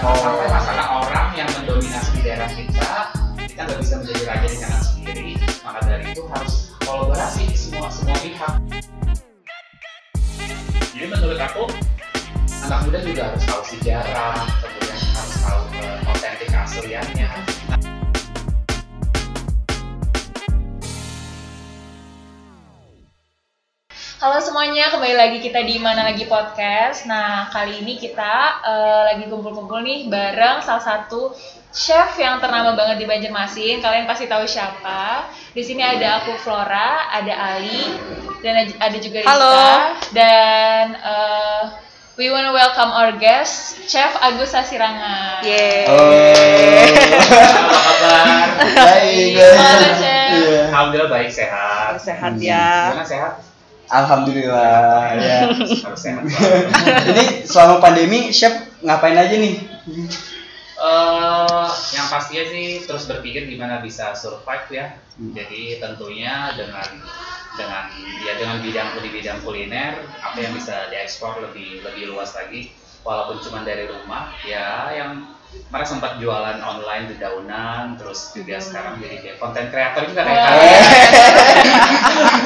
jangan sampai masalah orang yang mendominasi di daerah kita kita nggak bisa menjadi raja di kanan sendiri. Maka dari itu harus kolaborasi semua semua pihak. Jadi menurut aku anak muda juga harus tahu sejarah kemudian harus tahu uh, otentik Halo semuanya, kembali lagi kita di Mana Lagi Podcast. Nah, kali ini kita uh, lagi kumpul-kumpul nih bareng salah satu chef yang ternama banget di Banjarmasin. Kalian pasti tahu siapa. Di sini ada aku Flora, ada Ali, dan ada juga Rizka. Halo. Dan uh, we wanna welcome our guest, Chef Agus Sasirangan. Yeay. apa kabar Baik, Halo. Chef. Iya. alhamdulillah baik sehat Sehat ya. gimana sehat Alhamdulillah ya. Jadi selama pandemi chef ngapain aja nih? Eh, yang pastinya sih terus berpikir gimana bisa survive ya. Hmm. Jadi tentunya dengan dengan ya dengan bidang di bidang kuliner apa yang bisa diekspor lebih lebih luas lagi walaupun cuma dari rumah ya yang kemarin sempat jualan online di daunan terus juga sekarang jadi kayak konten kreator juga kayak Wah. kalian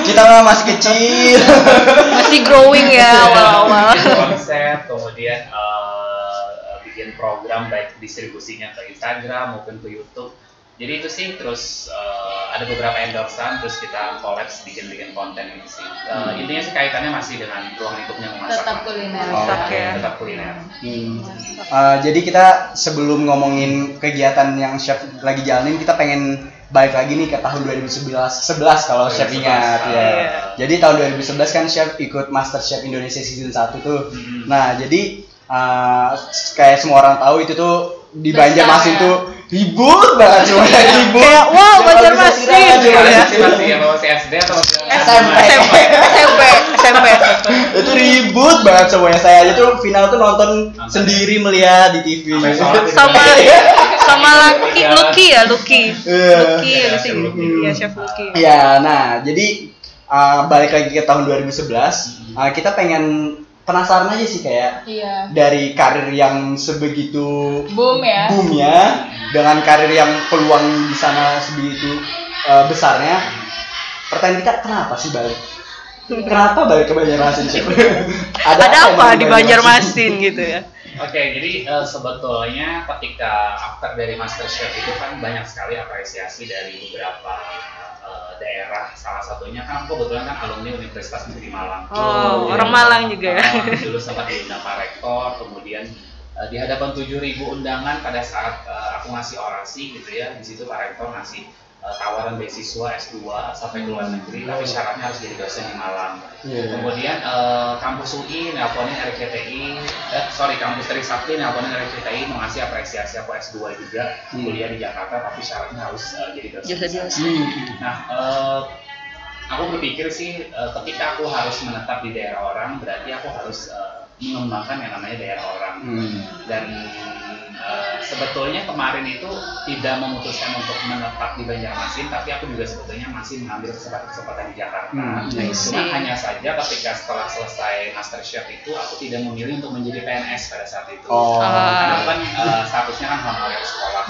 Kita masih kecil. Masih growing ya awal-awal. bikin konsep kemudian eh, bikin program baik distribusinya ke Instagram maupun ke YouTube jadi itu sih terus eh, ada beberapa endorsean terus kita kolaps bikin bikin konten gitu sih Eh, intinya sih kaitannya masih dengan ruang lingkupnya memasak Tetap kuliner. Oh, Masak Iya, ya. tetap kuliner Hmm. Eh, jadi kita sebelum ngomongin kegiatan yang chef lagi jalanin, kita pengen balik lagi nih ke tahun 2011 11 kalau chef 2011, ingat ya. iya. Jadi tahun 2011 kan chef ikut Master Chef Indonesia season 1 tuh. Hmm. Nah, jadi eh, kayak semua orang tahu itu tuh di Banjarmasin ya. tuh ribut banget semuanya ribut. Kayak, wow, bisa kira, gitu ya. masih masih yang masih SD atau masih SMP. SMP, SMP, SMP. itu ribut banget semuanya saya aja tuh final tuh nonton sendiri melihat di TV sholat di Sama sama Lucky, Lucky ya, Lucky. Iya. Lucky ya. Lucky. Iya, Chef Lucky. Ya, nah jadi uh, balik lagi ke tahun 2011 uh, kita pengen penasaran aja sih kayak Iya. dari karir yang sebegitu Boom ya. boomnya dengan karir yang peluang di sana sebegitu uh, besarnya pertanyaan kita kenapa sih balik kenapa balik ke Banjarmasin Chef? Ada apa yang di Banjarmasin gitu ya? Oke, jadi eh, sebetulnya ketika after dari MasterChef itu kan banyak sekali apresiasi dari beberapa eh, daerah. Salah satunya kan aku kebetulan kan alumni Universitas Negeri Malang. Oh, Jadi, orang Malang juga ya. eh, dulu sempat diundang Pak Rektor, kemudian eh, di hadapan 7.000 undangan pada saat eh, aku ngasih orasi gitu ya. Di situ Pak Rektor ngasih tawaran beasiswa S2 sampai ke luar negeri, tapi syaratnya harus jadi dosen di Malang. Iya. Kemudian eh, kampus UI nelponin RCTI, eh, sorry kampus Trisakti nelponin RCTI mengasih apresiasi aku S2 juga Hmm. kuliah di Jakarta tapi syaratnya harus eh, jadi dosen. Hmm. Nah, eh, aku berpikir sih eh, ketika aku harus menetap di daerah orang berarti aku harus eh, mengembangkan yang namanya daerah orang Hmm. dan eh, sebetulnya kemarin itu tidak memutuskan untuk menetap di Banjarmasin tapi aku juga sebetulnya masih mengambil kesempatan-kesempatan di Jakarta. Hmm, I cuma hanya saja ketika setelah selesai Master Chef itu aku tidak memilih untuk menjadi PNS pada saat itu. Oh. karena kan eh, statusnya kan honorer sekolah.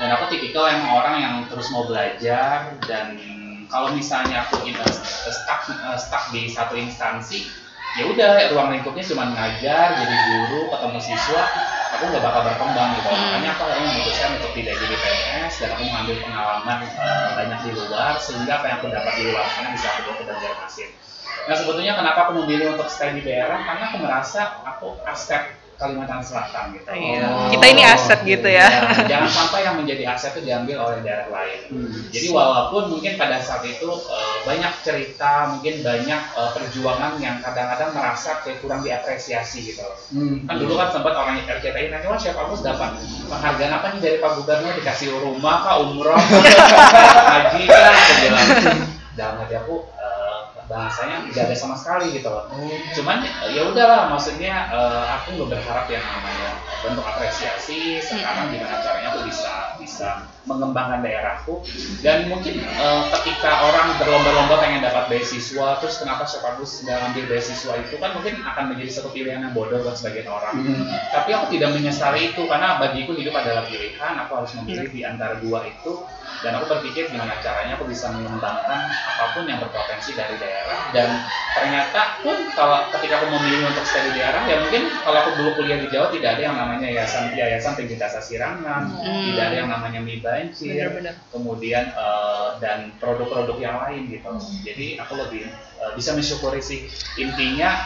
Dan aku tipikal yang orang yang terus mau belajar dan kalau misalnya aku stuck eh, stuck di satu instansi ya udah ruang lingkupnya cuma ngajar jadi guru ketemu siswa aku nggak bakal berkembang gitu. Hmm. makanya aku akhirnya memutuskan untuk tidak jadi PNS dan aku mengambil pengalaman eh, banyak di luar sehingga apa yang aku dapat di luar sana bisa aku bawa ke Banjarmasin nah sebetulnya kenapa aku memilih untuk stay di daerah karena aku merasa aku aset Kalimantan Selatan gitu Iya. Oh. Kita ini aset gitu ya. Ya, jangan sampai yang menjadi aset itu diambil oleh daerah lain. Hmm. Jadi walaupun mungkin pada saat itu eh, banyak cerita, mungkin banyak eh, perjuangan yang kadang-kadang merasa kayak kurang diapresiasi gitu. Hmm. Kan dulu kan sempat orang RCTI nanya, wah siapa kamu dapat penghargaan apa nih dari Pak Gubernur dikasih rumah kah, umroh, haji bilang dalam hati aku bahasanya nggak ada sama sekali gitu loh. Cuman eh, ya udahlah maksudnya eh, aku nggak berharap yang namanya bentuk apresiasi sekarang gimana caranya aku bisa bisa mengembangkan daerahku. Dan mungkin eh, ketika orang berlomba-lomba pengen dapat beasiswa terus kenapa Agus nggak ngambil beasiswa itu kan mungkin akan menjadi satu pilihan yang bodoh buat sebagian orang. Hmm. tapi aku tidak menyesali itu karena bagiku hidup adalah pilihan aku harus memilih di antara dua itu. Dan aku berpikir gimana caranya aku bisa mengembangkan apa pun yang berpotensi dari daerah dan ternyata pun kalau ketika aku memilih untuk stay di daerah ya mungkin kalau aku dulu kuliah di Jawa tidak ada yang namanya yayasan yayasan tinggi jasa sirangan Hmm. tidak ada yang namanya mie banjir kemudian eh, dan produk-produk yang lain gitu. Jadi aku lebih eh, bisa mensyukuri sih intinya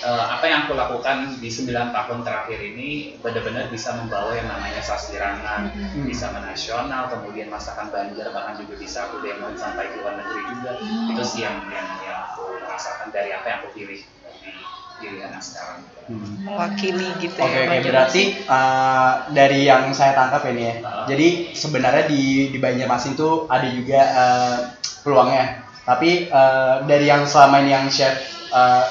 eh, apa yang aku lakukan di 9 tahun terakhir ini benar-benar bisa membawa yang namanya sasirangan Hmm. bisa menasional kemudian masakan Banjar bahkan juga bisa aku demoin sampai ke luar negeri juga itu sih yang yang, yang aku rasakan dari apa yang aku pilih di pilihan sekarang Hmm. Mewakili gitu Oke ya. oke Banjarmasin. berarti uh, dari yang saya tangkap ini ya. Ah. Jadi sebenarnya di di Banjarmasin tuh ada juga uh, peluangnya. Tapi uh, dari yang selama ini yang chef uh,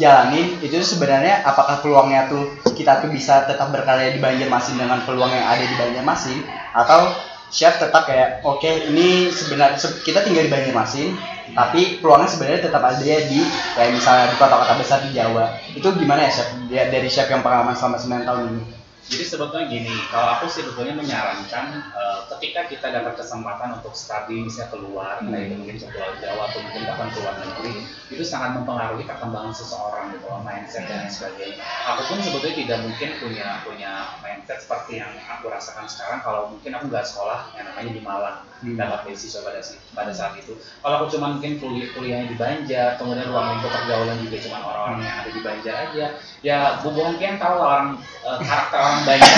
jalanin itu sebenarnya apakah peluangnya tuh kita tuh bisa tetap berkarya di Banjarmasin dengan peluang yang ada di Banjarmasin atau chef tetap kayak oke ini sebenarnya se- kita tinggal di Banjarmasin tapi peluangnya sebenarnya tetap ada di kayak misalnya di kota-kota besar di Jawa. Itu gimana ya chef? Dari chef yang pengalaman selama 9 tahun ini Jadi sebetulnya gini, kalau aku sih sebetulnya menyarankan eh, ketika kita dapat kesempatan untuk studi misalnya keluar, Hmm. entah itu mungkin ke Pulau Jawa atau mungkin bahkan ke luar negeri, itu sangat mempengaruhi perkembangan seseorang gitu mindset dan sebagainya. Aku pun sebetulnya tidak mungkin punya punya mindset seperti yang aku rasakan sekarang kalau mungkin aku nggak sekolah yang namanya di Malang Hmm. dapat beasiswa pada pada saat itu. Kalau aku cuma mungkin kuliah kuliahnya di Banjar, kemudian ruang lingkup pergaulan juga cuma orang-orang yang ada di Banjar aja, ya Bu Bongkian tahu orang eh, karakter orang Banjar.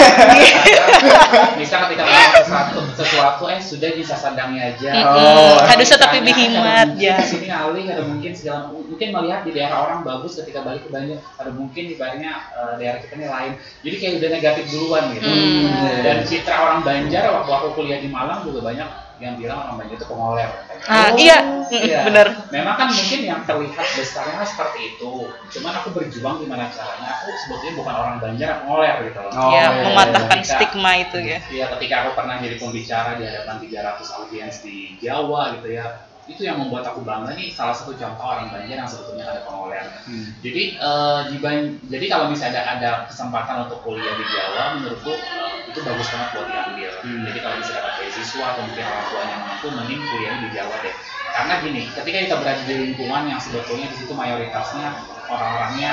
bisa ketika melakukan sesuatu, sesuatu eh sudah bisa sadangnya aja. Mm-mm. Oh, Harus tetap Misalnya, lebih ada himat mungkin ya. Sini alih, ada mungkin segala mungkin melihat di daerah orang bagus ketika balik ke Banjar, ada mungkin di Banjarnya eh, daerah kita ini lain. Jadi kayak udah negatif duluan gitu. Hmm. Dan citra orang Banjar waktu aku kuliah di Malang juga banyak yang bilang orang Banjar itu pengoler. Ah, Oh, iya, Iya. benar. Memang kan mungkin yang terlihat besarnya seperti itu. Cuman aku berjuang gimana caranya. Aku sebetulnya bukan orang Banjar yang ngoler gitu loh. Oh, ya, iya, mematahkan iya. stigma itu ya. Iya, ketika aku pernah jadi pembicara di hadapan 300 audiens di Jawa gitu ya. Itu yang membuat aku bangga nih salah satu contoh orang Banjar yang sebetulnya ada pengoler. Hmm. Jadi eh, di Ban- jadi kalau misalnya ada, ada kesempatan untuk kuliah di Jawa, menurutku eh, itu bagus banget buat diambil. Hmm. Jadi kalau bisa dapat beasiswa atau mungkin orang tuanya mampu, mending kuliahnya di Jawa deh. Karena gini, ketika kita berada di lingkungan yang sebetulnya di situ mayoritasnya orang-orangnya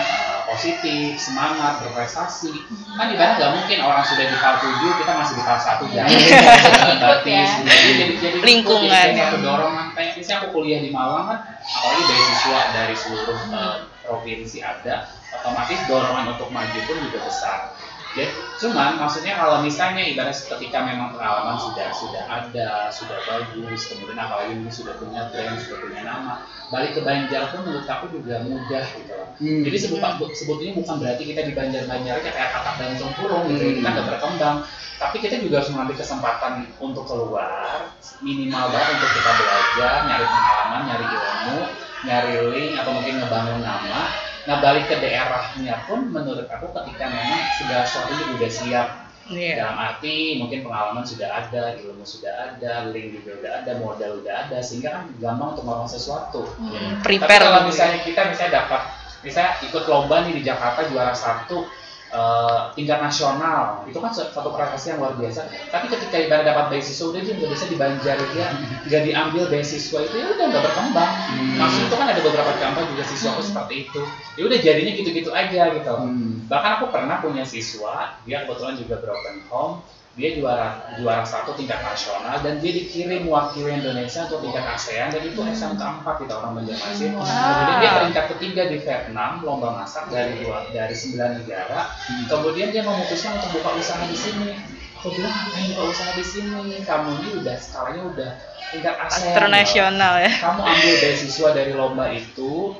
positif, semangat, berprestasi, kan di mana nggak mungkin orang sudah di tahap 7 kita masih di tahap satu ya. Ikut ya. Jadi, jadi, Lingkungan, jadi ya. satu dorongan kayak misalnya aku kuliah di Malang kan apalagi beasiswa dari seluruh eh, provinsi ada otomatis dorongan untuk maju pun juga besar ya cuman maksudnya kalau misalnya ibarat ketika memang pengalaman sudah sudah ada sudah bagus kemudian apalagi mungkin sudah punya brand sudah punya nama balik ke Banjar pun menurut aku juga mudah gitu loh Hmm. jadi sebut- sebetulnya bukan berarti kita di Banjar-Banjar aja kayak katak dan cempurung gitu, ya. kita nggak berkembang. Tapi kita juga harus mengambil kesempatan untuk keluar, minimal banget untuk kita belajar, nyari pengalaman, nyari ilmu, nyari link atau mungkin ngebangun nama. Nah balik ke daerahnya pun menurut aku ketika memang segala sesuatu udah siap Iya. dalam arti mungkin pengalaman sudah ada, ilmu sudah ada, link juga udah ada, modal udah ada, sehingga kan gampang untuk melakukan sesuatu. Hmm, Tapi Prepare kalau gitu ya. misalnya kita misalnya dapat, misalnya ikut lomba nih di Jakarta juara satu eh, tingkat nasional, itu kan suatu prestasi yang luar biasa. Tapi ketika ibarat dapat beasiswa udah dia nggak bisa di Banjar dia nggak diambil beasiswa itu ya udah nggak berkembang. Hmm. Maksud itu kan ada beberapa contoh juga siswa aku seperti itu. Ya udah jadinya gitu-gitu aja gitu. Hmm. Bahkan aku pernah punya siswa, dia kebetulan juga broken home, dia juara juara satu tingkat nasional dan dia dikirim mewakili Indonesia untuk tingkat ASEAN dan itu SMK 4 gitu orang Banjarmasin. Kemudian dia peringkat ketiga di Vietnam lomba masak dari dua dari sembilan negara. Kemudian dia memutuskan untuk buka usaha di sini. Aku bilang ngapain buka usaha di sini? Kamu ini udah skalanya udah tingkat ASEAN. Internasional ya. Kamu ambil beasiswa dari lomba itu,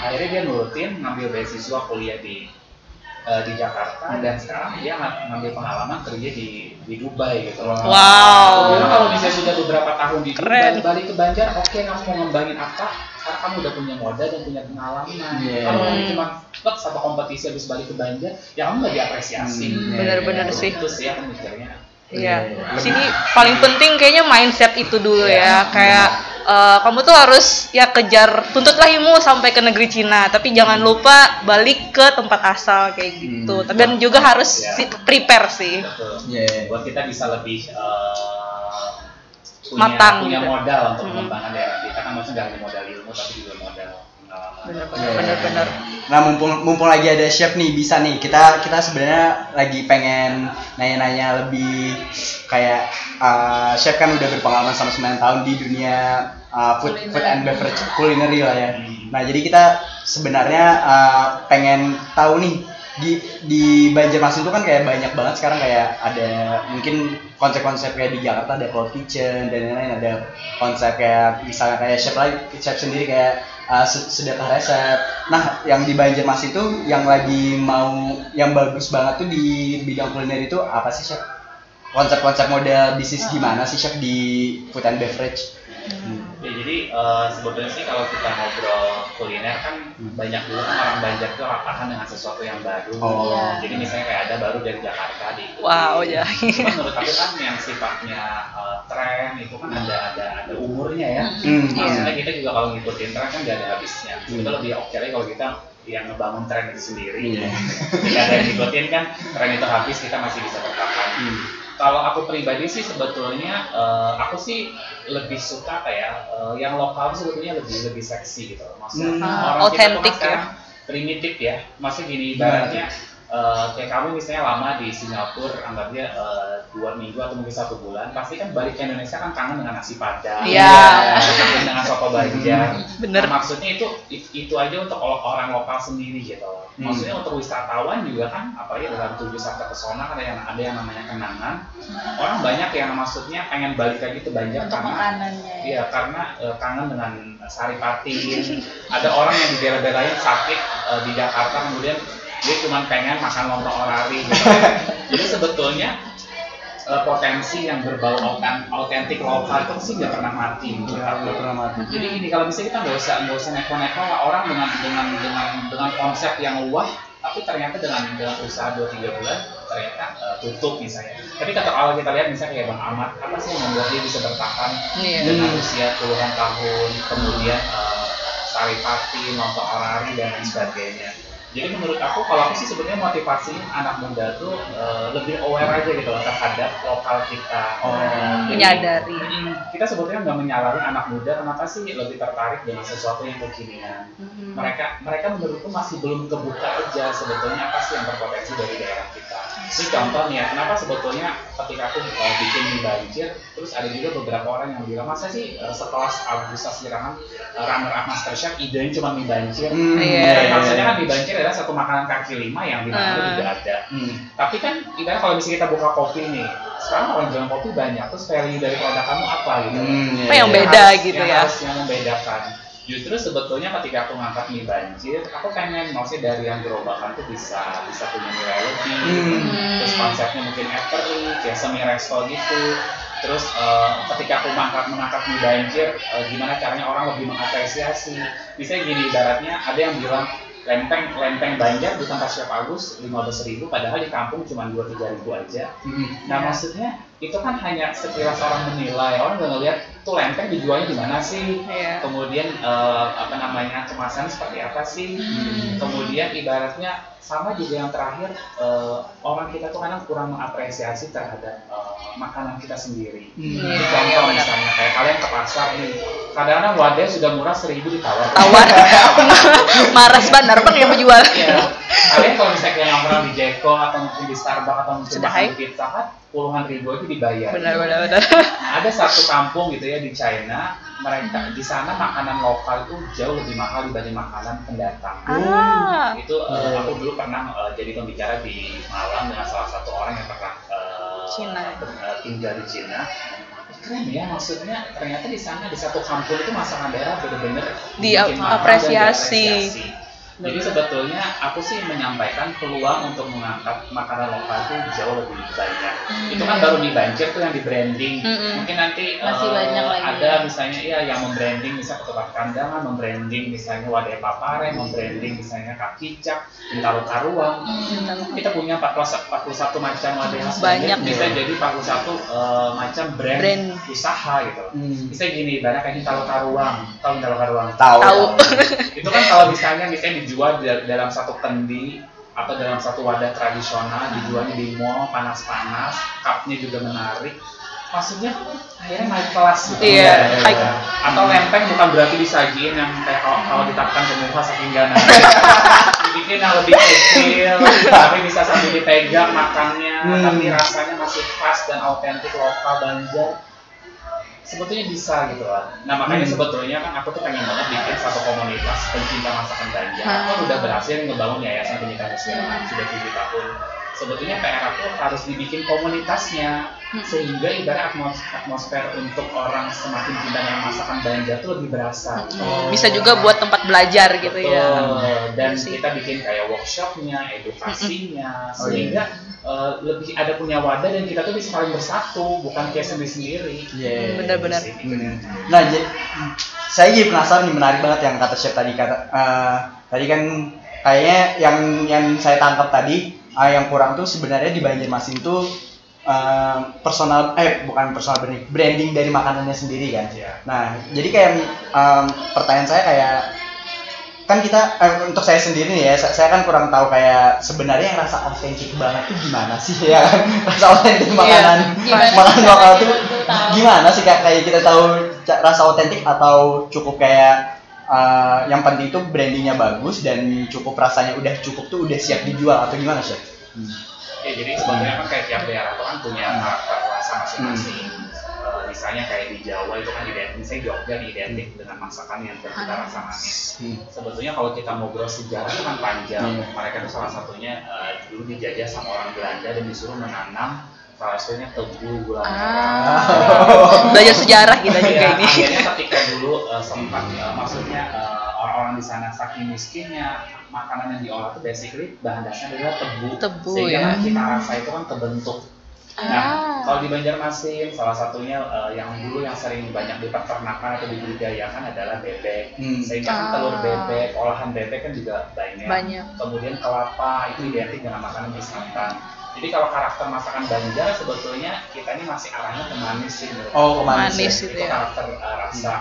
akhirnya dia nurutin ngambil beasiswa kuliah di eh, di Jakarta dan sekarang dia ng- ngambil pengalaman kerja di di Dubai gitu loh. Wow. Aku bilang kalau misalnya sudah beberapa tahun di Dubai, Keren. balik ke Banjar, oke kamu mau ngembangin apa? Karena kamu udah punya modal dan punya pengalaman. Iya. Kalau kamu cuma plek sama kompetisi habis balik ke Banjar, ya kamu nggak diapresiasi. Hmm, Bener-bener Ya, sih. Itu sih aku mikirnya. Iya. Lebih- Sini paling penting kayaknya mindset itu dulu Iya. ya. Kayak eh, kamu tuh harus ya kejar tuntutlah ilmu sampai ke negeri Cina, tapi jangan lupa balik ke tempat asal kayak gitu. Hmm. Dan juga harus si- prepare sih. Betul. Iya. Buat kita bisa lebih eh, punya, Matang punya gitu. modal untuk Hmm. mengembangkan daerah kita kan maksudnya nggak hanya modal ilmu tapi juga modal. Bener-bener. Iya. Bener-bener. Nah mumpung mumpung lagi ada chef nih bisa nih kita kita sebenarnya lagi pengen nanya-nanya lebih kayak uh, chef kan udah berpengalaman sama 9 tahun di dunia uh, food food and beverage culinary lah ya. Nah jadi kita sebenarnya uh, pengen tahu nih di di Banjarmasin itu kan kayak banyak banget sekarang kayak ada mungkin konsep-konsep kayak di Jakarta ada cloud kitchen dan lain-lain ada konsep kayak misalnya kayak chef lagi chef sendiri kayak uh, se- sedekah resep. Nah, yang di Banjarmasin itu yang lagi mau yang bagus banget tuh di bidang kuliner itu apa sih chef? Konsep-konsep model bisnis gimana sih chef di food and beverage? Ya, jadi eh, sebetulnya sih kalau kita ngobrol kuliner kan banyak dulu kan orang Banjar tuh paham dengan sesuatu yang baru. Oh. Jadi misalnya kayak ada baru dari Jakarta di Wow, ya. Cuma menurut aku kan yang sifatnya eh, tren itu kan ada ada ada umurnya ya. Hmm, Maksudnya kita juga kalau ngikutin tren kan gak ada habisnya. Hmm. Itu lebih oke lagi kalau kita yang ngebangun tren itu sendiri. Iya. Jika ada yang ngikutin kan tren itu habis kita masih bisa bertahan. Hmm. Kalau aku pribadi sih sebetulnya eh, aku sih lebih suka kayak eh, yang lokal sebetulnya lebih lebih seksi gitu. Maksudnya Hmm. orang kita tuh authentic ya. primitif ya. Maksudnya gini ibaratnya eh, kayak kamu misalnya lama di Singapura anggapnya eh, dua minggu atau mungkin satu bulan pasti kan balik ke Indonesia kan kangen dengan nasi padang Iya. kangen dengan soto banjar Bener. Nah, maksudnya itu it- itu aja untuk orang lokal sendiri gitu Hmm. maksudnya untuk wisatawan juga kan apalagi dalam tujuh sampai ke sana ada yang ada yang namanya kenangan orang banyak yang maksudnya pengen balik lagi ke Banjar untuk karena makanannya. Iya, karena eh, kangen dengan sari patin. Ada orang yang di daerah-daerah sakit eh, di Jakarta kemudian dia cuma pengen makan lontong orari gitu. Jadi sebetulnya eh, potensi yang berbau autent- autentik lokal itu sih nggak pernah mati Nggak pernah mati. Jadi ini kalau bisa kita nggak usah nggak usah neko-neko lah orang dengan dengan dengan dengan konsep yang wah tapi ternyata dengan dengan usaha 2-3 bulan ternyata eh, tutup misalnya. Tapi kata kalau kita lihat misalnya kayak Bang Ahmad, apa sih yang membuat dia bisa bertahan Iya. dengan Hmm. usia puluhan tahun, kemudian eh, saripati, nonton orari dan lain sebagainya. Jadi menurut aku, kalau aku sih sebenarnya motivasi anak muda tuh eh, lebih aware aja gitu loh terhadap lokal kita. Oh. Jadi, Menyadari. mm, kita sebetulnya nggak menyalahkan anak muda kenapa sih lebih tertarik dengan sesuatu yang kekinian. Mhm. Mereka mereka menurutku masih belum kebuka aja sebetulnya apa sih yang berpotensi dari daerah kita. Ini contoh nih ya, kenapa sebetulnya ketika aku uh, bikin banjir, terus ada juga beberapa orang yang bilang masa sih uh, setelah Agusta Sirangan uh, runner up Masterchef idenya cuma mie banjir. Hmm, Iya. Ya, maksudnya kan mie banjir adalah satu makanan kaki lima yang di mana Ah. juga ada. Hmm. Tapi kan ibaratnya kalau misalnya kita buka kopi nih, sekarang orang jualan kopi banyak, terus value dari produk kamu apa gitu? Hmm, iya, Apa yang iya. beda harus- gitu yang ya. harus yang membedakan justru sebetulnya ketika aku ngangkat mie banjir aku pengen maksudnya dari yang gerobakan tuh bisa bisa punya nilai lebih Hmm. terus konsepnya mungkin every kayak semi resto gitu terus eh, ketika aku mengangkat mengangkat mie banjir eh, gimana caranya orang lebih mengapresiasi misalnya gini ibaratnya ada yang bilang lempeng lempeng banjar di tempat Chef Agus 15.000 ribu padahal di kampung cuma 2-3 ribu aja Hmm. Nah Iya. maksudnya itu kan hanya sekilas orang menilai, orang nggak ngeliat tuh lempeng dijualnya di mana sih, Iya. kemudian eh, apa namanya kemasan seperti apa sih, Hmm. kemudian ibaratnya sama juga yang terakhir eh, orang kita tuh kadang kurang mengapresiasi terhadap eh, makanan kita sendiri. Hmm. Ini contoh benar. misalnya kayak kalian ke pasar nih, kadang-kadang wadah sudah murah seribu ditawar. Tawar. Maras bandar bang yang menjual. Iya. Kalian kalau misalnya nongkrong di Jeko atau mungkin di Starbucks atau mungkin di Pizza Hut, puluhan ribu aja dibayar. Benar benar benar. ada satu kampung gitu ya di China mereka di sana makanan lokal itu jauh lebih mahal dibanding makanan pendatang Ah. itu eh, aku dulu pernah eh, jadi pembicara di Malang dengan salah satu orang yang pernah Cina. ber- eh, tinggal di Cina keren ya maksudnya ternyata di sana di satu kampung itu masakan daerah benar-benar diapresiasi. Jadi sebetulnya aku sih menyampaikan peluang untuk mengangkat makanan lokal itu jauh lebih banyak. Itu kan baru di banjir tuh yang di branding. Mm-mm. Mungkin nanti Masih eh, banyak lagi. ada misalnya iya yang membranding misalnya ketupat kandangan, membranding misalnya wadah papare, membranding misalnya kaki cap, bintaro karuang. Kita punya 41, 41 macam wadah khas Banyak Bali, bisa ya. jadi 41 eh, macam brand, Brand. usaha gitu. Hmm. Bisa gini, banyak kayak bintaro karuang, tahu bintaro karuang? Tahu. Tahu. itu kan kalau misalnya misalnya dijual di- dalam satu kendi atau dalam satu wadah tradisional dijualnya di mall panas-panas cupnya juga menarik. Maksudnya akhirnya naik kelas gitu. Iya, Ya, high- ya. atau lempeng bukan berarti disajiin yang kayak kalau, kalau ditapkan ke muka saking gak naik. Dibikin yang lebih kecil tapi bisa sambil dipegang makannya. Hmm. tapi rasanya masih khas dan autentik lokal Banjar sebetulnya bisa gitu lah. Nah makanya Hmm. sebetulnya kan aku tuh pengen banget bikin satu komunitas pencinta masakan Banjar. Aku kan udah berhasil ngebangun yayasan pencinta restoran sudah tujuh tahun. Sebetulnya PR aku harus dibikin komunitasnya sehingga ibarat atmos atmosfer untuk orang semakin cinta dengan masakan Banjar tuh lebih berasa. Hmm, Bisa juga buat tempat belajar gitu ya. Dan Iya sih. kita bikin kayak workshopnya, edukasinya, Oh, iya. sehingga eh, lebih ada punya wadah dan kita tuh bisa saling bersatu, bukan kayak sendiri-sendiri. Iya. Benar-benar. Hmm. Nah, jadi saya jadi penasaran nih menarik banget yang kata chef tadi kata eh, tadi kan kayaknya yang yang saya tangkap tadi eh, yang kurang tuh sebenarnya di Banjarmasin tuh eh, personal eh bukan personal branding branding dari makanannya sendiri kan. Iya. Nah, jadi kayak em, pertanyaan saya kayak kan kita eh, untuk saya sendiri nih ya, saya, saya kan kurang tahu kayak sebenarnya yang rasa otentik banget tuh gimana sih ya kan? Rasa otentik makanan Gimana makanan sih lokal tuh gimana sih kak kayak kita tahu rasa otentik atau cukup kayak eh, yang penting tuh brandingnya bagus dan cukup rasanya udah cukup tuh udah siap dijual atau gimana sih? Ya jadi sebetulnya kan kayak tiap daerah tuh kan punya Hmm. karakter rasa masing-masing. Eh, misalnya kayak di Jawa itu kan identik, misalnya Jogja identik dengan masakan yang bercita rasa manis. Hmm. Sebetulnya kalau kita ngobrol sejarah itu kan panjang. Hmm. Mereka itu salah satunya eh, dulu dijajah sama orang Belanda dan disuruh menanam salah satunya tebu gula merah. Ah. Belajar sejarah kita juga Iya, ini. akhirnya ketika dulu eh, sempat eh, maksudnya eh, orang-orang di sana saking miskinnya makanan yang diolah itu basically bahan dasarnya adalah tebu. Tebu, Sehingga ya. kita rasa itu kan kebentuk. Nah, Ah. kalau di Banjarmasin salah satunya eh, yang dulu yang sering banyak di peternakan atau dibudidayakan adalah bebek. Hmm. Sehingga kan telur Ah. bebek, olahan bebek kan juga banyak. Banyak. Kemudian kelapa itu identik dengan makanan mie santan. Jadi kalau karakter masakan Banjar sebetulnya kita ini masih arahnya ke manis sih menurut Oh, ke manis Manis itu itu ya. karakter uh, rasa.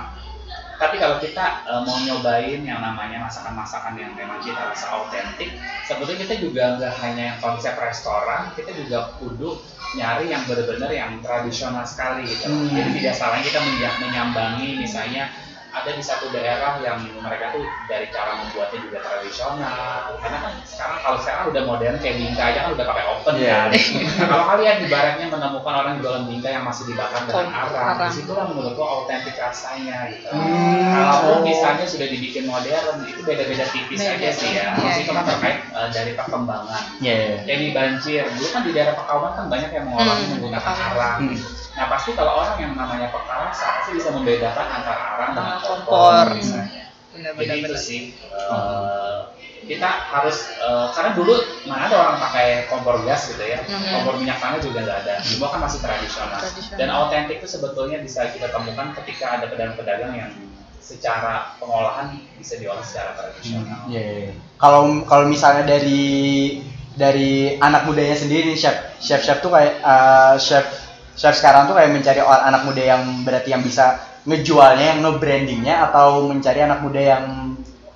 Tapi kalau kita uh, mau nyobain yang namanya masakan-masakan yang memang kita rasa autentik, sebetulnya kita juga nggak hanya yang konsep restoran, kita juga kudu nyari yang benar-benar yang tradisional sekali gitu. Hmm. Jadi tidak salahnya kita menya- menyambangi misalnya ada di satu daerah yang mereka tuh dari cara membuatnya juga tradisional karena kan sekarang kalau sekarang udah modern kayak bingka aja kan udah pakai oven Iya. kan nah, kalau kalian ibaratnya menemukan orang jualan bingka yang masih dibakar dengan arang, arang. di situlah menurutku autentik rasanya gitu Hmm. kalaupun misalnya sudah dibikin modern itu beda-beda tipis Beda. aja sih ya Maksudnya itu kan terkait uh, dari perkembangan Iya. kayak di banjir dulu kan di daerah Pekawan kan banyak yang mengolahnya Hmm, menggunakan Pekawan. arang Hmm. nah pasti kalau orang yang namanya pekarasa pasti bisa membedakan antara arang dengan kompor misalnya Benar-benar. jadi itu sih eh, kita harus eh, karena dulu mana ada orang pakai kompor gas gitu ya Mhm. kompor minyak tanah juga nggak ada semua kan masih tradisional. Tradisional. dan autentik itu sebetulnya bisa kita temukan ketika ada pedagang-pedagang yang secara pengolahan bisa diolah secara tradisional Iya. Kalau kalau misalnya dari dari anak mudanya sendiri nih chef, chef chef tuh kayak eh, chef chef sekarang tuh kayak mencari orang anak muda yang berarti yang bisa ngejualnya, yang nge-brandingnya atau mencari anak muda yang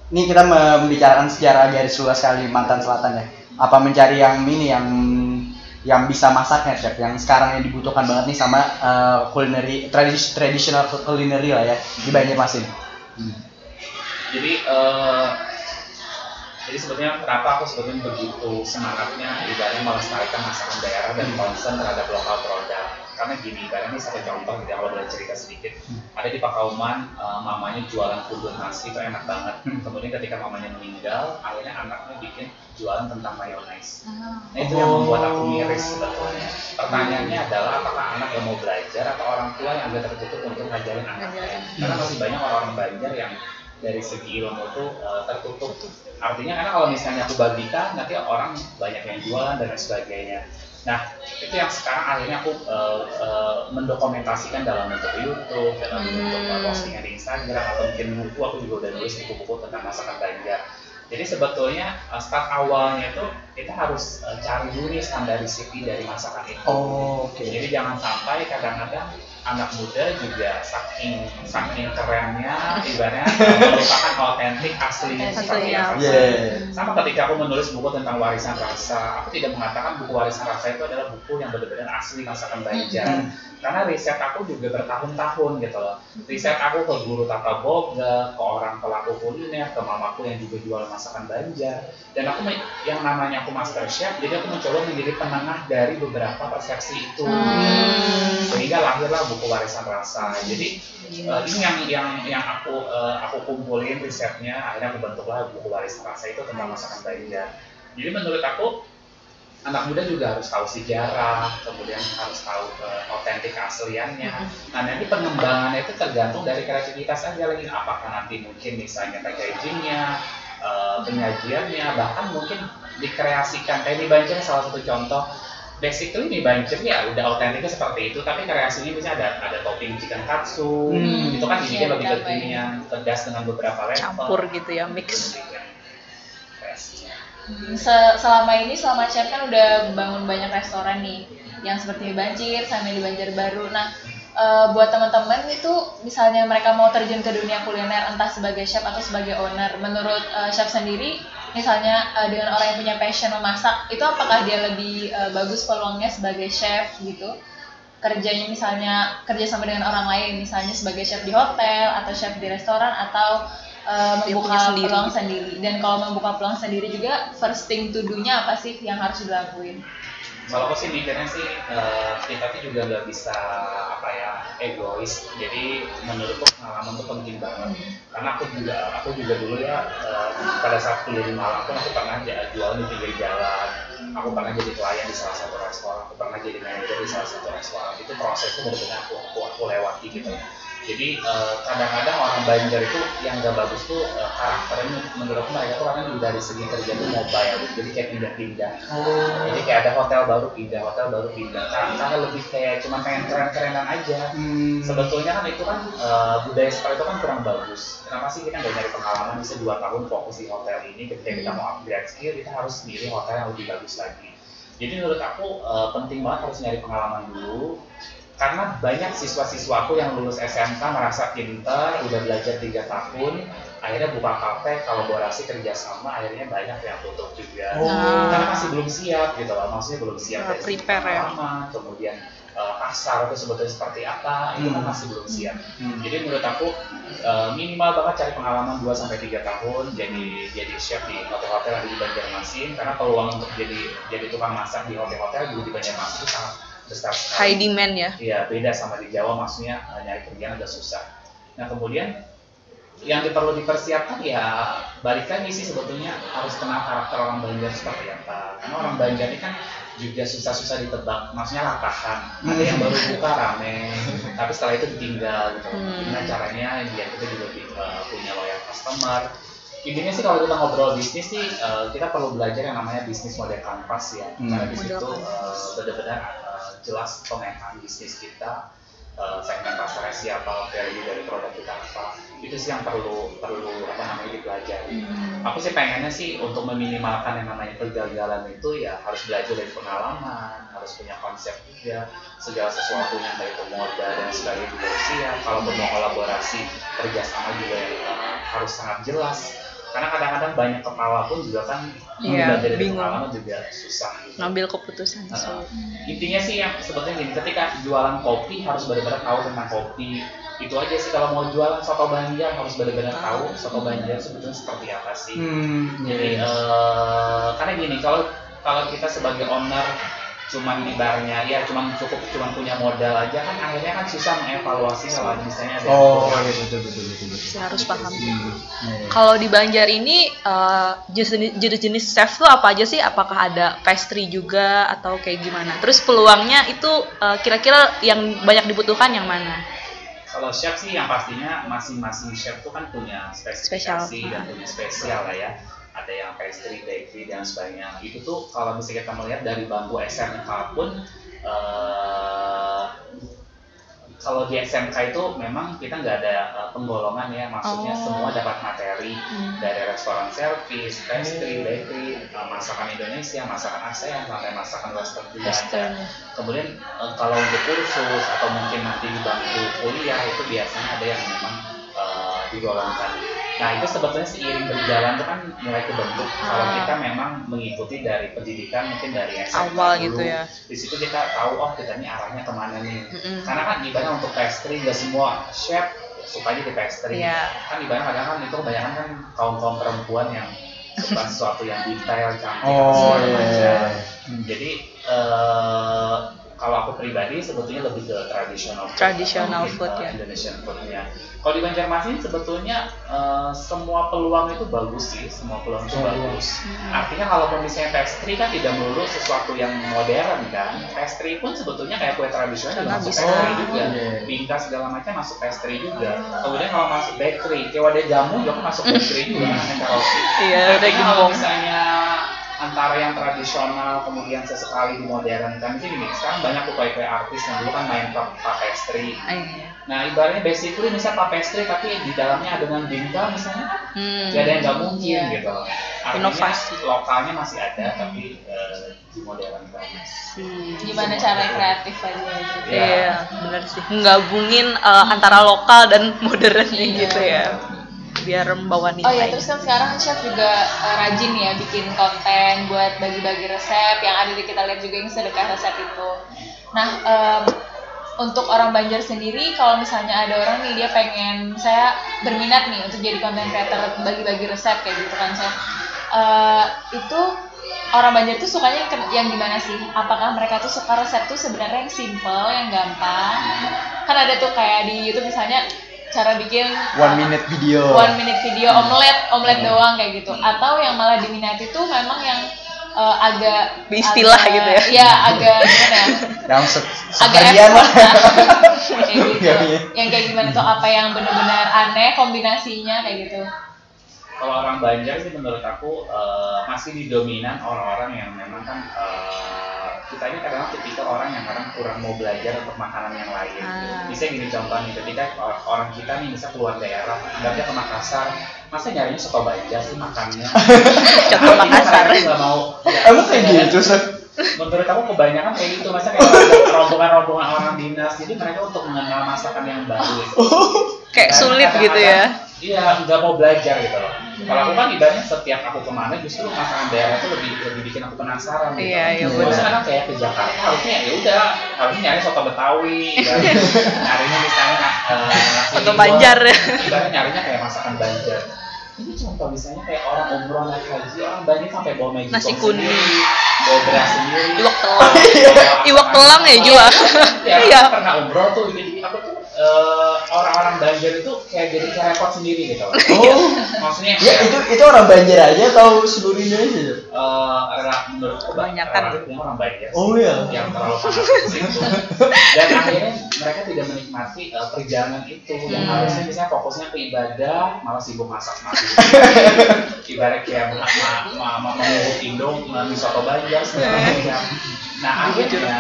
ini kita membicarakan sejarah garis luas Kalimantan Selatan ya. Apa mencari yang ini yang yang bisa masaknya chef, yang sekarang yang dibutuhkan banget nih sama eh, culinary tradis traditional culinary lah ya di Banjarmasin. jadi eh, jadi sebetulnya kenapa aku sebetulnya begitu semangatnya ibaratnya melestarikan masakan daerah dan concern terhadap lokal produk karena gini ibaratnya ini satu contoh gitu ya, kalau boleh cerita sedikit ada di Pakauman eh, mamanya jualan kubur nasi itu enak banget Hmm. kemudian ketika mamanya meninggal akhirnya anaknya bikin jualan tentang mayonnaise Ah. Nah itu yang membuat aku miris sebetulnya. Pertanyaannya adalah apakah anak yang mau belajar atau orang tua yang agak tertutup untuk ngajarin anaknya? Karena masih banyak orang-orang Banjar yang dari segi ilmu itu uh, tertutup. Artinya karena kalau misalnya aku bagikan nanti orang banyak yang jualan dan lain sebagainya. Nah, itu yang sekarang akhirnya aku uh, uh, mendokumentasikan dalam bentuk YouTube, dalam bentuk uh, postingan di Instagram, atau mungkin buku, aku juga udah nulis buku-buku tentang masakan Banjar. Jadi sebetulnya uh, start awalnya itu kita harus uh, cari dulu nih standarisasi dari masakan itu. Oh, oke. Jadi jangan sampai kadang-kadang anak muda juga saking saking kerennya ibaratnya melupakan otentik aslinya seperti Aslinya. apa. Yeah. Sama ketika aku menulis buku tentang warisan rasa, aku tidak mengatakan buku warisan rasa itu adalah buku yang benar-benar asli masakan Banjar. Karena riset aku juga bertahun-tahun gitu loh. Riset aku ke guru tata boga, ke orang pelaku kuliner, ke mamaku yang juga jual masakan Banjar. Dan aku yang namanya aku master chef, jadi aku mencoba menjadi penengah dari beberapa persepsi itu. Sehingga lahirlah buku warisan rasa. Jadi eh, ini yang yang yang aku eh, aku kumpulin risetnya, akhirnya aku bentuklah buku warisan rasa itu tentang masakan Banjar. Jadi menurut aku anak muda juga harus tahu sejarah, kemudian harus tahu eh, otentik keasliannya. Nah nanti pengembangannya itu tergantung dari kreativitas aja lagi. Apakah nanti mungkin misalnya packagingnya, eh, penyajiannya, bahkan mungkin dikreasikan. Kayak di Banjar salah satu contoh. Basically di Banjar ya udah otentiknya seperti itu, tapi kreasinya misalnya ada ada topping chicken katsu, Hmm. itu kan Iya, dibikin lebih ke ditambah ya. yang pedas dengan beberapa level. Campur gitu ya, mix. Kreasinya. Se- selama ini selama chef kan udah bangun banyak restoran nih yang seperti di Banjir sama di Banjarbaru. Nah, eh, buat teman-teman itu misalnya mereka mau terjun ke dunia kuliner entah sebagai chef atau sebagai owner, menurut eh, chef sendiri misalnya eh, dengan orang yang punya passion memasak itu apakah dia lebih eh, bagus peluangnya sebagai chef gitu? kerjanya misalnya kerja sama dengan orang lain misalnya sebagai chef di hotel atau chef di restoran atau uh, membuka sendiri. peluang sendiri dan kalau membuka peluang sendiri juga first thing to do-nya apa sih yang harus dilakuin Kalau aku sih mikirnya sih eh, kita tuh juga nggak bisa apa ya egois. Jadi menurutku pengalaman tuh penting banget. Karena aku juga aku juga dulu ya eh, pada saat kuliah di Malang pun aku pernah jualan di pinggir jalan. Aku pernah jadi pelayan di salah satu restoran. Aku pernah jadi manajer di salah satu restoran. Itu prosesnya benar-benar aku, aku aku lewati gitu. Jadi eh, kadang-kadang orang Banjar itu yang gak bagus tuh eh, karakternya menurutku mereka tuh yang dari segi kerja tuh mobile, jadi kayak pindah-pindah. Jadi kayak ada hotel baru pindah, hotel baru pindah. Karena, karena lebih kayak cuma pengen keren-kerenan aja. Hmm. Sebetulnya kan itu kan eh, budaya seperti itu kan kurang bagus. Kenapa sih kita nggak nyari pengalaman bisa dua tahun fokus di hotel ini? Ketika kita mau upgrade skill, kita harus milih hotel yang lebih bagus lagi. Jadi menurut aku eh, penting banget harus nyari pengalaman dulu. Karena banyak siswa-siswaku yang lulus SMK merasa pinter, udah belajar tiga tahun, akhirnya buka kafe, kolaborasi kerjasama, akhirnya banyak yang tutup juga Oh. karena masih belum siap gitu loh maksudnya belum siap Nggak dari segi prepare ya. pengalaman, kemudian eh, pasar itu sebetulnya seperti apa itu kan Hmm. masih belum siap Hmm. jadi menurut aku eh, minimal banget cari pengalaman 2 sampai tiga tahun jadi jadi chef di hotel-hotel yang ada di Banjarmasin karena peluang untuk jadi jadi tukang masak di hotel-hotel juga di Banjarmasin sangat besar sekali High demand ya. Iya, beda sama di Jawa maksudnya eh, nyari kerjaan agak susah. Nah, kemudian yang perlu dipersiapkan ya balik lagi sih sebetulnya harus kenal karakter orang Banjar seperti apa. Karena orang Banjar ini kan juga susah-susah ditebak, maksudnya latahan. Ada yang baru buka rame, tapi setelah itu ditinggal gitu. Hmm. Gimana caranya biar kita juga bi- eh, punya loyal customer. Intinya sih kalau kita ngobrol bisnis sih eh, kita perlu belajar yang namanya bisnis model kanvas ya. Hmm. Karena di situ eh, benar-benar jelas pemetaan bisnis kita eh, segmen pasarnya siapa value dari produk kita apa itu sih yang perlu perlu apa namanya dipelajari. Aku sih pengennya sih untuk meminimalkan yang namanya kegagalan itu ya harus belajar dari pengalaman harus punya konsep juga segala sesuatunya dari modal dan sebagainya. Juga harus siap kalaupun mau kolaborasi kerjasama juga eh, harus sangat jelas karena kadang-kadang banyak kepala pun juga kan Iya, belajar dari bingung. pengalaman juga susah gitu. Ngambil keputusan. Uh, intinya sih yang sebetulnya gini, ketika jualan kopi harus benar-benar tahu tentang kopi. Itu aja sih kalau mau jualan soto Banjar harus benar-benar tahu soto Banjar sebetulnya seperti apa sih. Hmm. Jadi eh, karena gini, kalau kalau kita sebagai owner cuman ibaratnya ya cuman cukup cuman punya modal aja kan akhirnya kan susah mengevaluasi kalau misalnya ada Oh, iya betul betul betul betul. Saya harus paham. Hmm. Kalau di Banjar ini eh, jenis- jenis-jenis chef tuh apa aja sih? Apakah ada pastry juga atau kayak gimana? Terus peluangnya itu eh, kira-kira yang banyak dibutuhkan yang mana? Kalau chef sih yang pastinya masing-masing chef tuh kan punya spesifikasi Spesial. dan punya spesial lah ya. Ada yang pastry, bakery dan sebagainya. Itu tuh kalau misalnya kita melihat dari bangku SMK pun eh, kalau di SMK itu memang kita nggak ada uh, penggolongan ya, maksudnya Oh. semua dapat materi Hmm. dari restoran servis, pastry, bakery, uh, masakan Indonesia, masakan ASEAN, sampai masakan Western juga ada. Western. Kemudian uh, kalau untuk kursus atau mungkin nanti di bangku kuliah itu biasanya ada yang memang uh, digolongkan. Nah itu sebetulnya seiring berjalan itu kan mulai kebentuk kalau Ah. kita memang mengikuti dari pendidikan mungkin dari SMA Awal dulu. gitu ya. Di situ kita tahu oh kita ini arahnya ke mana nih. Mm-mm. Karena kan ibaratnya untuk pastry nggak semua chef suka di pastry. Iya. Kan ibaratnya kadang kan itu kebanyakan kan kaum kaum perempuan yang suka sesuatu yang detail cantik Oh segala iya. macam. Hmm. Jadi eh, kalau aku pribadi sebetulnya lebih ke tradisional food, Traditional atau mungkin, food, eh, ya. Indonesian foodnya. Kalau di Banjarmasin sebetulnya eh, semua peluang itu bagus sih, semua peluang itu Semua bagus. Artinya kalau misalnya pastry kan tidak melulu sesuatu yang modern kan. Pastry pun sebetulnya kayak kue tradisional juga masuk bisa. pastry juga. iya. Bingka segala macam masuk pastry juga. Kemudian kalau masuk bakery, kayak wadah jamu juga masuk bakery juga kan yang roti. Iya, udah kalau gembong. misalnya antara yang tradisional kemudian sesekali dimodernkan itu gini sekarang banyak tuh kue-kue artis yang dulu kan main pastry Ah, iya. nah ibaratnya basically misalnya pa pastry tapi di dalamnya adonan bingka misalnya Hmm. ada yang nggak mungkin Iya. gitu artinya Inovasi. lokalnya masih ada tapi eh, dimodernkan Gimana cara kreatif aja gitu. Iya. Iya, benar sih. Menggabungin eh, antara lokal dan modernnya Iya. gitu ya. Biar membawa nilai. Oh ya, terus kan sekarang chef juga eh, rajin ya bikin konten buat bagi-bagi resep yang ada di kita lihat juga yang sedekah resep itu. Nah, em, untuk orang Banjar sendiri, kalau misalnya ada orang nih dia pengen saya berminat nih untuk jadi content creator bagi-bagi resep kayak gitu kan chef. Eh, itu orang Banjar tuh sukanya yang, yang gimana sih? Apakah mereka tuh suka resep tuh sebenarnya yang simple, yang gampang? Kan ada tuh kayak di YouTube misalnya cara bikin One minute video. one minute video omelet omelet doang kayak gitu atau yang malah diminati tuh memang yang eh, agak Beristilah agak- gitu ya. iya agak gimana ya Yang se seharian lah. lah. kayak gitu Iya, iya. yang kayak gimana tuh apa yang benar-benar aneh kombinasinya kayak gitu kalau orang Banjar sih menurut aku eh, masih didominan orang-orang yang memang kan eh, kita ini kadang tipikal orang yang kadang kurang mau belajar untuk makanan yang lain. Ah. Bisa gini contoh nih, ketika or- orang kita nih bisa keluar daerah, anggapnya ke Makassar, masa nyarinya soto Banjar sih makannya? Artinya Makassar. nggak mau. ya, Emang kayak gitu, Seth? menurut aku kebanyakan kayak gitu masa kayak rombongan-rombongan orang dinas jadi mereka untuk mengenal masakan yang baru itu Kayak Dan sulit gitu ya. iya nggak mau belajar gitu loh kalau aku kan ibaratnya setiap aku ke mana justru masakan daerah itu lebih lebih bikin aku penasaran gitu Iya, iya, benar. kan kayak ke Jakarta harusnya ya udah harusnya nyari soto Betawi dan nyarinya misalnya uh, nasi Soto. Banjar. ibaratnya nyarinya kayak masakan Banjar ini contoh misalnya kayak orang umroh naik haji orang banyak sampai bawa magic Nasi kuning. bawa beras sendiri Iwak telang. Bawa Iwak telang ya juga. Ya, Iya. aku pernah umroh tuh jadi aku tuh eh, orang-orang Banjar itu kayak jadi kayak repot sendiri gitu. Oh. Maksudnya Ya itu itu orang Banjar aja atau seluruh Indonesia? Eh ra- menurutku Kebanyakan. relatif memang orang Banjar. sih, Oh, iya. Yang terlalu panas. Dan akhirnya mereka tidak menikmati eh, perjalanan itu yang Hmm. harusnya misalnya fokusnya ke ibadah malah sibuk masak masak. Ibarat kayak ma ma ma mengubuk indung mie soto Banjar segala macam. Nah akhirnya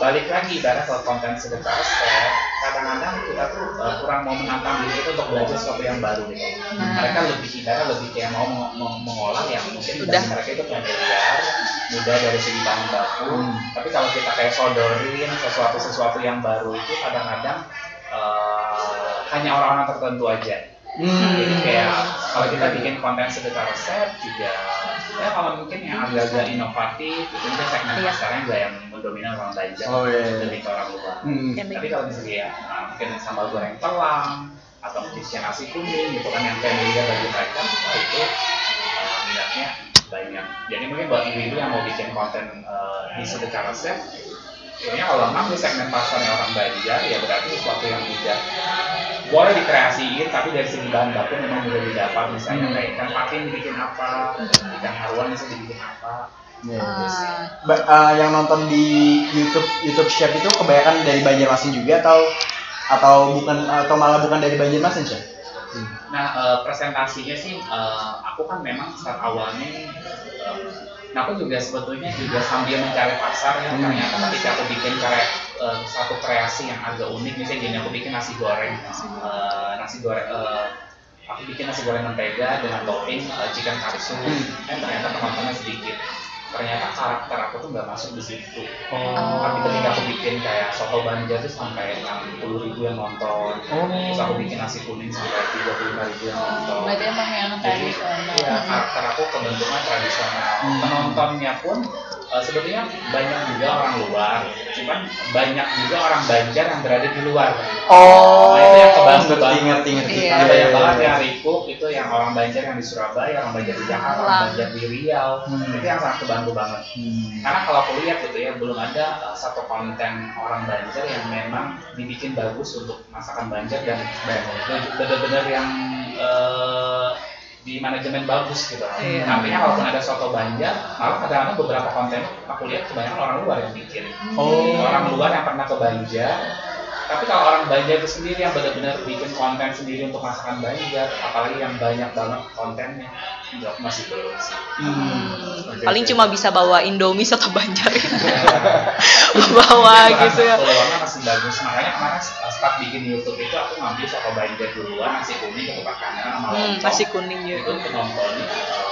balik lagi ibarat ke konten sedekah resep kadang-kadang kita tuh uh, kurang mau menantang diri kita untuk belajar sesuatu yang baru gitu. Mereka lebih ibarat lebih kayak mau meng- meng- mengolah yang mungkin Udah. bagi mereka itu familiar, mudah dari segi bahan baku. Hmm. Tapi kalau kita kayak sodorin sesuatu sesuatu yang baru itu kadang-kadang uh, hanya orang-orang tertentu aja. Hmm. Jadi kayak kalau kita bikin konten sedekah resep juga ya kalau mungkin yang agak-agak inovatif itu mungkin segmen Iya. pasarnya nggak yang mendominan orang Banjar Oh, iya, iya. lebih ke orang luar. Hmm. Tapi kalau misalnya ya nah, mungkin sambal goreng telang atau mungkin siang nasi kuning gitu kan yang familiar bagi mereka wah itu uh, minatnya banyak. Jadi mungkin buat ibu-ibu yang mau bikin konten uh, di sedekah resep Kayaknya kalau memang di segmen pasarnya orang Banjar ya berarti sesuatu yang mudah boleh dikreasiin tapi dari segi bahan baku memang mudah didapat misalnya Hmm. kayak ikan patin dibikin apa ikan haruan bisa dibikin apa Ya. Ba- eh, yang nonton di YouTube YouTube Chef itu kebanyakan dari Banjarmasin juga atau atau bukan atau malah bukan dari Banjarmasin Chef? Nah, eh, presentasinya sih, eh, aku kan memang start awalnya, eh, nah aku juga sebetulnya juga sambil mencari pasar ya, Hmm. ternyata ketika aku bikin karya eh, satu kreasi yang agak unik, misalnya gini, aku bikin nasi goreng, eh, nasi goreng, eh, aku bikin nasi goreng mentega dengan topping eh, chicken katsu, kan ternyata penontonnya sedikit. Ternyata karakter aku tuh nggak masuk di situ. Oh. Tapi ketika aku bikin kayak soto Banjar tuh sampai 60 ribu yang nonton. Oh. Terus aku bikin nasi kuning sampai 35 ribu yang nonton. Berarti emang yang Jadi, tradisional. ya, karakter aku kebentukan tradisional. Hmm. Penontonnya pun eh, sebetulnya banyak juga orang luar, cuman banyak juga orang Banjar yang berada di luar. Oh, Nah, itu yang kebantu ngerti, banget. ngerti, ngerti. Iya. Ada banyak banget yang Rikuk itu yang orang Banjar yang di Surabaya, orang Banjar di Jakarta, orang. Banjar di Riau. Hmm. Itu yang sangat kebantu banget. Hmm. Karena kalau aku lihat gitu ya, belum ada uh, satu konten orang Banjar yang memang dibikin bagus untuk masakan Banjar dan benar-benar yang uh, di manajemen bagus gitu. Iya. Artinya kalaupun ada soto Banjar, malah kadang-kadang beberapa konten aku lihat kebanyakan orang luar yang bikin. Oh. Orang luar yang pernah ke Banjar. Tapi kalau orang Banjar itu sendiri yang benar-benar bikin konten sendiri untuk masakan Banjar, apalagi yang banyak banget kontennya, enggak masih belum sih. Hmm. Paling cuma bisa bawa Indomie soto Banjar. bawa gitu ya. Peluangnya masih bagus. Makanya kemarin start bikin YouTube itu aku ngambil soto Banjar duluan, nasi kuning ke tempat kamera sama Hmm, nasi kuning Itu penontonnya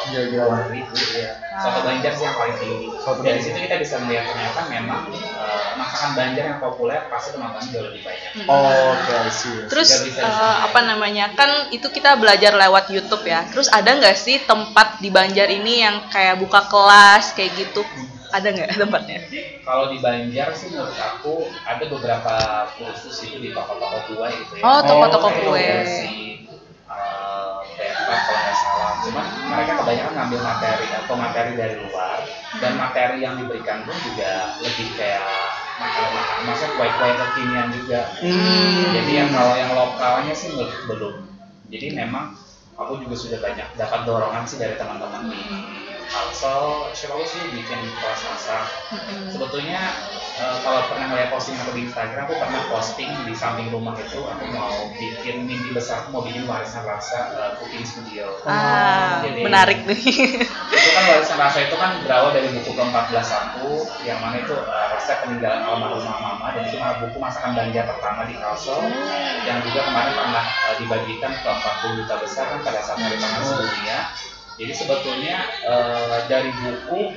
Iya, iya. dua ribu ya. Soto Banjar sih yang paling tinggi. Soto Dari situ kita bisa melihat ternyata memang uh, masakan Banjar yang populer pasti penontonnya jauh lebih banyak. Oh, Oke, I see. Terus bisa eh, di sini. apa namanya kan itu kita belajar lewat YouTube ya. Terus ada nggak sih tempat di Banjar ini yang kayak buka kelas kayak gitu? Ada nggak tempatnya? Kalau di Banjar sih menurut aku ada beberapa kursus itu di toko-toko kue gitu ya. Oh, toko-toko Kayak kue. Si uh, kalau nggak salah. Cuman mereka kebanyakan ngambil materi atau materi dari luar dan materi yang diberikan pun juga lebih kayak makanan-makanan, maksudnya kue-kue kekinian juga. Hmm. Jadi yang kalau yang lokalnya sih belum. Jadi memang aku juga sudah banyak dapat dorongan sih dari teman-teman di Kalsel, siapa tahu sih bikin kelas masak. Sebetulnya eh, kalau pernah ngeliat posting aku di Instagram, aku pernah posting di samping rumah itu aku mau bikin mimpi besar, aku mau bikin warisan rasa eh, cooking studio. Ah, Jadi- menarik nih. itu kan warisan rasa itu kan berawal dari buku ke-14 aku yang mana itu uh, resep peninggalan almarhumah mama dan itu malah buku masakan Banjar pertama di Kalsel yang juga kemarin pernah uh, dibagikan ke 40 duta besar kan pada saat hari pangan sedunia jadi sebetulnya uh, dari buku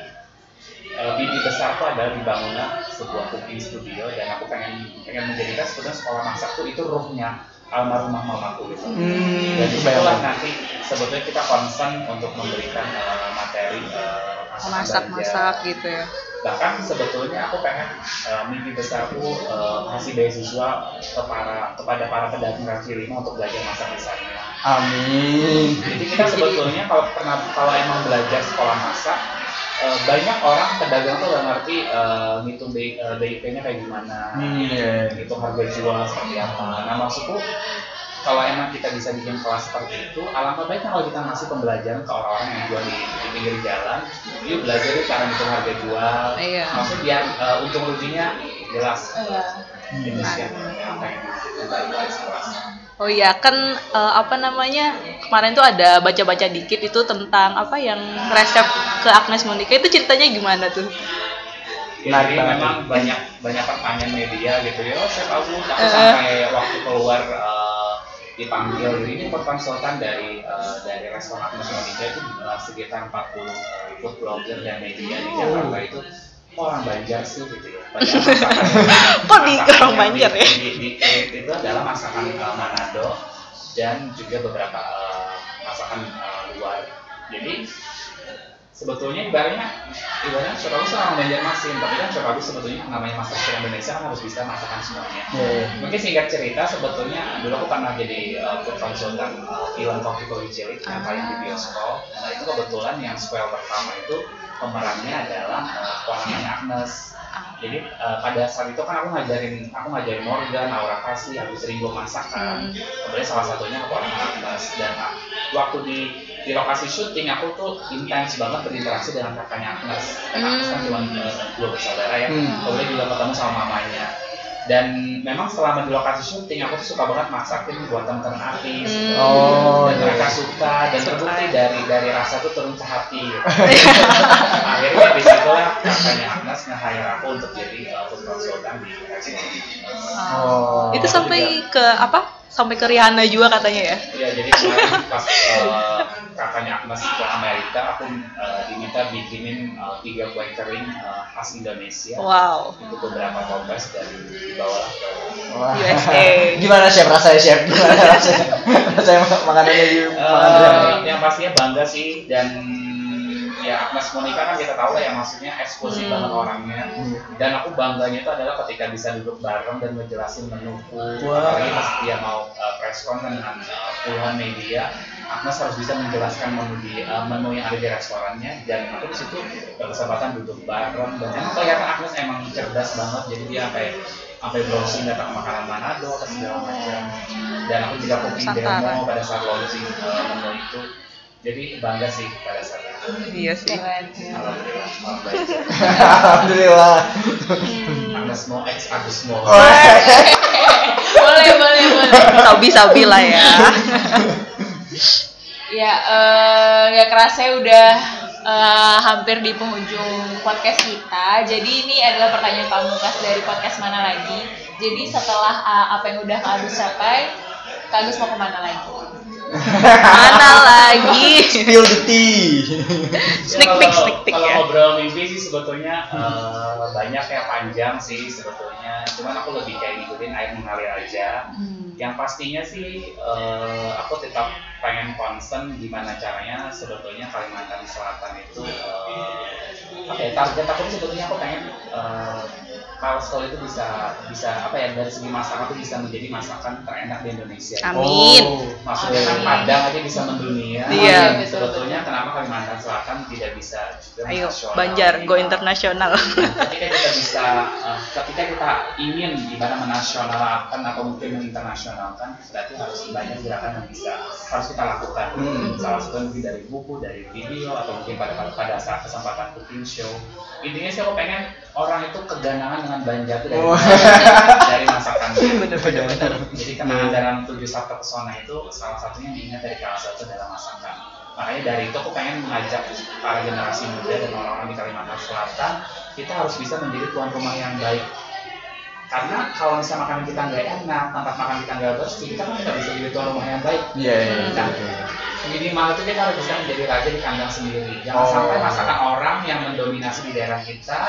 uh, mimpi besar itu adalah dibangunnya sebuah cooking studio dan aku pengen pengen menjadikan sebetulnya sekolah masak tuh itu ruhnya almarhumah mamaku gitu Hmm, dan itu itulah bayangkan. nanti sebetulnya kita concern untuk memberikan uh, materi uh, Masak-masak gitu ya. bahkan sebetulnya aku pengen uh, mimpi besarku uh, kasih beasiswa ke para kepada para pedagang kaki lima untuk belajar masak di sana Amin. jadi kita sebetulnya kalau pernah kalau emang belajar sekolah masak uh, banyak orang pedagang tuh nggak ngerti uh, ngitung uh, BIP-nya kayak gimana Hmm, iya. itu harga jual seperti apa. Nah maksudku kalau emang kita bisa bikin kelas seperti itu, alangkah baiknya kalau kita ngasih pembelajaran ke orang-orang yang jual di, di pinggir jalan, dia belajar cara ngitung harga jual. Iya. Maksudnya biar uh, untung ruginya jelas. Iya. Itu sih yang yang pengen dari kelas kelas. Oh iya kan eh, apa namanya kemarin tuh ada baca-baca dikit itu tentang apa yang resep ke Agnes Monica itu ceritanya gimana tuh? Ya, Menarik jadi banget memang banyak banyak pertanyaan media gitu ya. Oh, saya tahu aku Eh. sampai waktu keluar uh, dipanggil jadi ini konsultan dari uh, dari restoran Agnes Monica itu uh, sekitar 40 uh, food blogger dan media di Jakarta itu orang Banjar sih gitu ya. Banyak masakan- Kok di masakan orang Banjar ya? Di, di, di- itu adalah masakan uh, Manado dan juga beberapa uh, masakan uh, luar. Jadi sebetulnya ibaratnya ibaratnya tahu orang Banjarmasin tapi kan tahu sebetulnya namanya masak ke Indonesia kan harus bisa masakan semuanya iya. mungkin singkat cerita sebetulnya dulu aku pernah jadi uh, konsultan uh, film Kopi Kopi Cilik yang tayang di bioskop nah itu kebetulan yang spell pertama itu pemerannya adalah uh, ponakannya Agnes. Jadi uh, pada saat itu kan aku ngajarin aku ngajarin Morgan, Aura Kasih, Agus Ringo masak kan. Kemudian salah satunya keponakan Agnes. Dan uh, waktu di di lokasi syuting aku tuh intens banget berinteraksi dengan kakaknya Agnes. Karena Agnes kan cuma uh, dua bersaudara ya. Hmm. kemudian juga ketemu sama mamanya dan memang selama di lokasi syuting aku tuh suka banget masakin buat teman-teman artis Hmm. Oh, dan iya. mereka suka dan terbukti dari dari rasa tuh turun ke hati akhirnya di situlah kakaknya Agnes nge-hire aku untuk jadi uh, food consultant di Oh. Itu sampai ke apa? Sampai ke Rihanna juga katanya ya. Iya, jadi kemarin pas uh, kakaknya Agnes ke Amerika, aku uh, diminta bikinin uh, tiga kue kering uh, khas Indonesia Wow. untuk beberapa kompes dan dibawalah ke Wah. USA. Gimana chef rasanya chef? Gimana rasanya? rasanya makanannya di Uh, yang pastinya bangga sih dan ya Agnes Monica kan kita tahu lah ya maksudnya eksklusif Hmm. banget orangnya dan aku bangganya itu adalah ketika bisa duduk bareng dan ngejelasin menuku Wah. apalagi pas dia mau uh, press conference dengan uh, puluhan media Agnes harus bisa menjelaskan menu di uh, menu yang ada di restorannya dan aku di situ berkesempatan duduk bareng. Dan emang kelihatan Agnes emang cerdas banget jadi dia sampai sampai browsing data makanan Manado dan segala macam. Dan aku juga cooking demo pada saat launching uh, menu itu. Jadi bangga sih pada saat itu. Iya sih. Alhamdulillah. Alhamdulillah. Agnes mau ex Agus mau boleh boleh boleh Sabi-sabi lah ya. ya eh ya kerasa udah eh, hampir di penghujung podcast kita. Jadi ini adalah pertanyaan pamungkas dari podcast mana lagi. Jadi setelah eh, apa yang udah Kak Agus capai Kak Agus mau ke mana lagi Mana lagi? Spill the tea. Sneak peek, kalau- sneak peek kalau ya. ngobrol mimpi sih sebetulnya eh, banyak ya panjang sih sebetulnya cuman aku lebih kayak ngikutin air mengalir aja yang pastinya sih eh, aku tetap pengen concern gimana caranya sebetulnya Kalimantan Selatan itu eh, apa ya target aku sebetulnya aku pengen eh, Kalsel itu bisa bisa apa ya dari segi masakan itu bisa menjadi masakan terenak di Indonesia Amin. Oh. maksudnya kan Amin. Padang aja bisa mendunia Iya. Dan sebetulnya kenapa Kalimantan Selatan tidak bisa juga Ayo, nasional? Banjar, go Nah, internasional. ketika kita bisa uh, ketika kita ingin ibarat menasionalkan atau mungkin menginternasionalkan berarti harus banyak gerakan yang bisa harus kita lakukan Hmm. salah satu mungkin dari buku dari video atau mungkin pada pada, pada saat kesempatan cooking show intinya sih aku pengen orang itu keganangan dengan Banjar itu dari, Oh. dari masakan Bener-bener. bener. jadi kenangan dalam tujuh sabta pesona itu salah satunya diingat dari salah satu adalah masakan. Makanya dari itu aku pengen mengajak para generasi muda dan orang-orang di Kalimantan Selatan kita harus bisa menjadi tuan rumah yang baik. Karena kalau misalnya makanan kita nggak enak, tempat makan kita nggak bersih, kita kan nggak bisa jadi tuan rumah yang baik. Iya, iya, Nah, betul, betul. minimal itu kita harus bisa menjadi raja di kandang sendiri. Jangan Oh. sampai masakan orang yang mendominasi di daerah kita,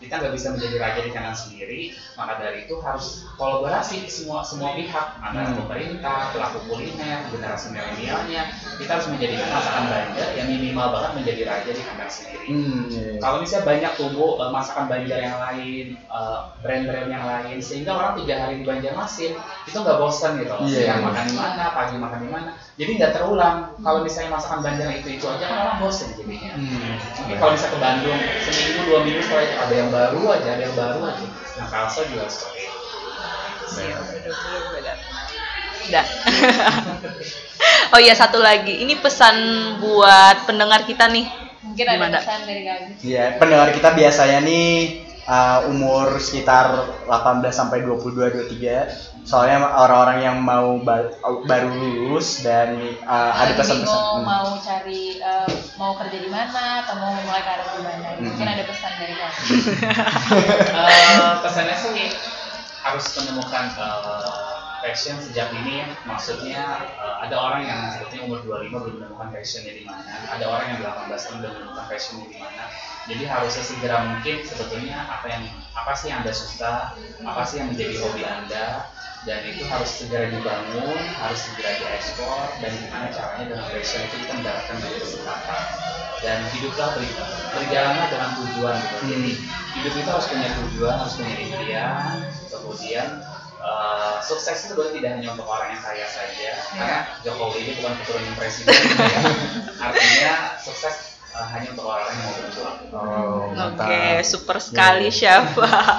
kita nggak bisa menjadi raja di kandang sendiri. Maka dari itu harus kolaborasi semua semua pihak, antara Hmm. pemerintah, pelaku kuliner, generasi milenialnya. Kita harus menjadikan masakan Banjar yang minimal banget menjadi raja di kandang sendiri. Hmm, iya, iya. Kalau misalnya banyak tumbuh eh, masakan Banjar yang lain, eh, brand-brand yang lain, sehingga orang tiga hari di Banjarmasin itu nggak bosan gitu. loh. Iya, Siang makan di mana, pagi makan di mana. Jadi nggak terulang. Kalau misalnya masakan Banjar itu itu aja kan orang bosan jadinya. Hmm. Mungkin kalau misalnya ke Bandung seminggu dua minggu setelah itu ada yang baru aja, ada yang baru aja. Nah Kalsa juga seperti itu. Udah. oh iya satu lagi, ini pesan buat pendengar kita nih. mungkin ada Gimana? pesan dari Agus Iya, pendengar kita biasanya nih uh, umur sekitar 18 sampai 22 23. Soalnya orang-orang yang mau ba- baru lulus dan uh, ada Lagi pesan-pesan. Hmm. mau cari eh, mau kerja di mana atau mau mulai karir di mana mungkin Hmm. ada pesan dari Agus Eh, pesannya sih harus menemukan eh, passion sejak ini ya. Maksudnya eh, ada orang yang sebetulnya umur 25 belum menemukan passionnya di mana. Ada orang yang 18 tahun belum menemukan passionnya di mana. Jadi harusnya segera mungkin sebetulnya apa yang apa sih yang anda suka, apa sih yang menjadi hobi anda, dan itu harus segera dibangun, harus segera diekspor, dan gimana caranya dengan passion itu kita mendapatkan banyak kesempatan. Dan hiduplah beri, berjalanlah dengan tujuan gitu. Jadi hidup itu harus punya tujuan, harus punya impian, kemudian eh, sukses itu sebenarnya tidak hanya untuk orang yang kaya saja, karena Jokowi ini bukan keturunan presiden, ya. artinya sukses eh, hanya untuk orang yang mau berjuang. Oh. Oke, super sekali chef.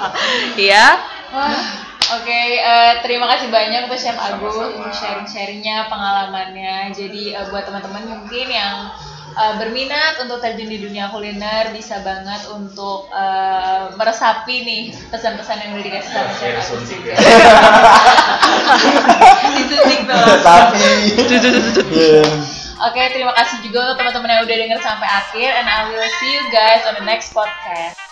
ya. Wah, oke. eh, terima kasih banyak untuk Chef Agung sharing-sharingnya, pengalamannya. Jadi eh, buat teman-teman mungkin yang uh, berminat untuk terjun di dunia kuliner bisa banget untuk uh, meresapi nih pesan-pesan yang udah dikasih sama Chef Agus disuntik juga. Disuntik dong. Tapi. Oke, terima kasih juga untuk teman-teman yang udah denger sampai akhir and I will see you guys on the next podcast.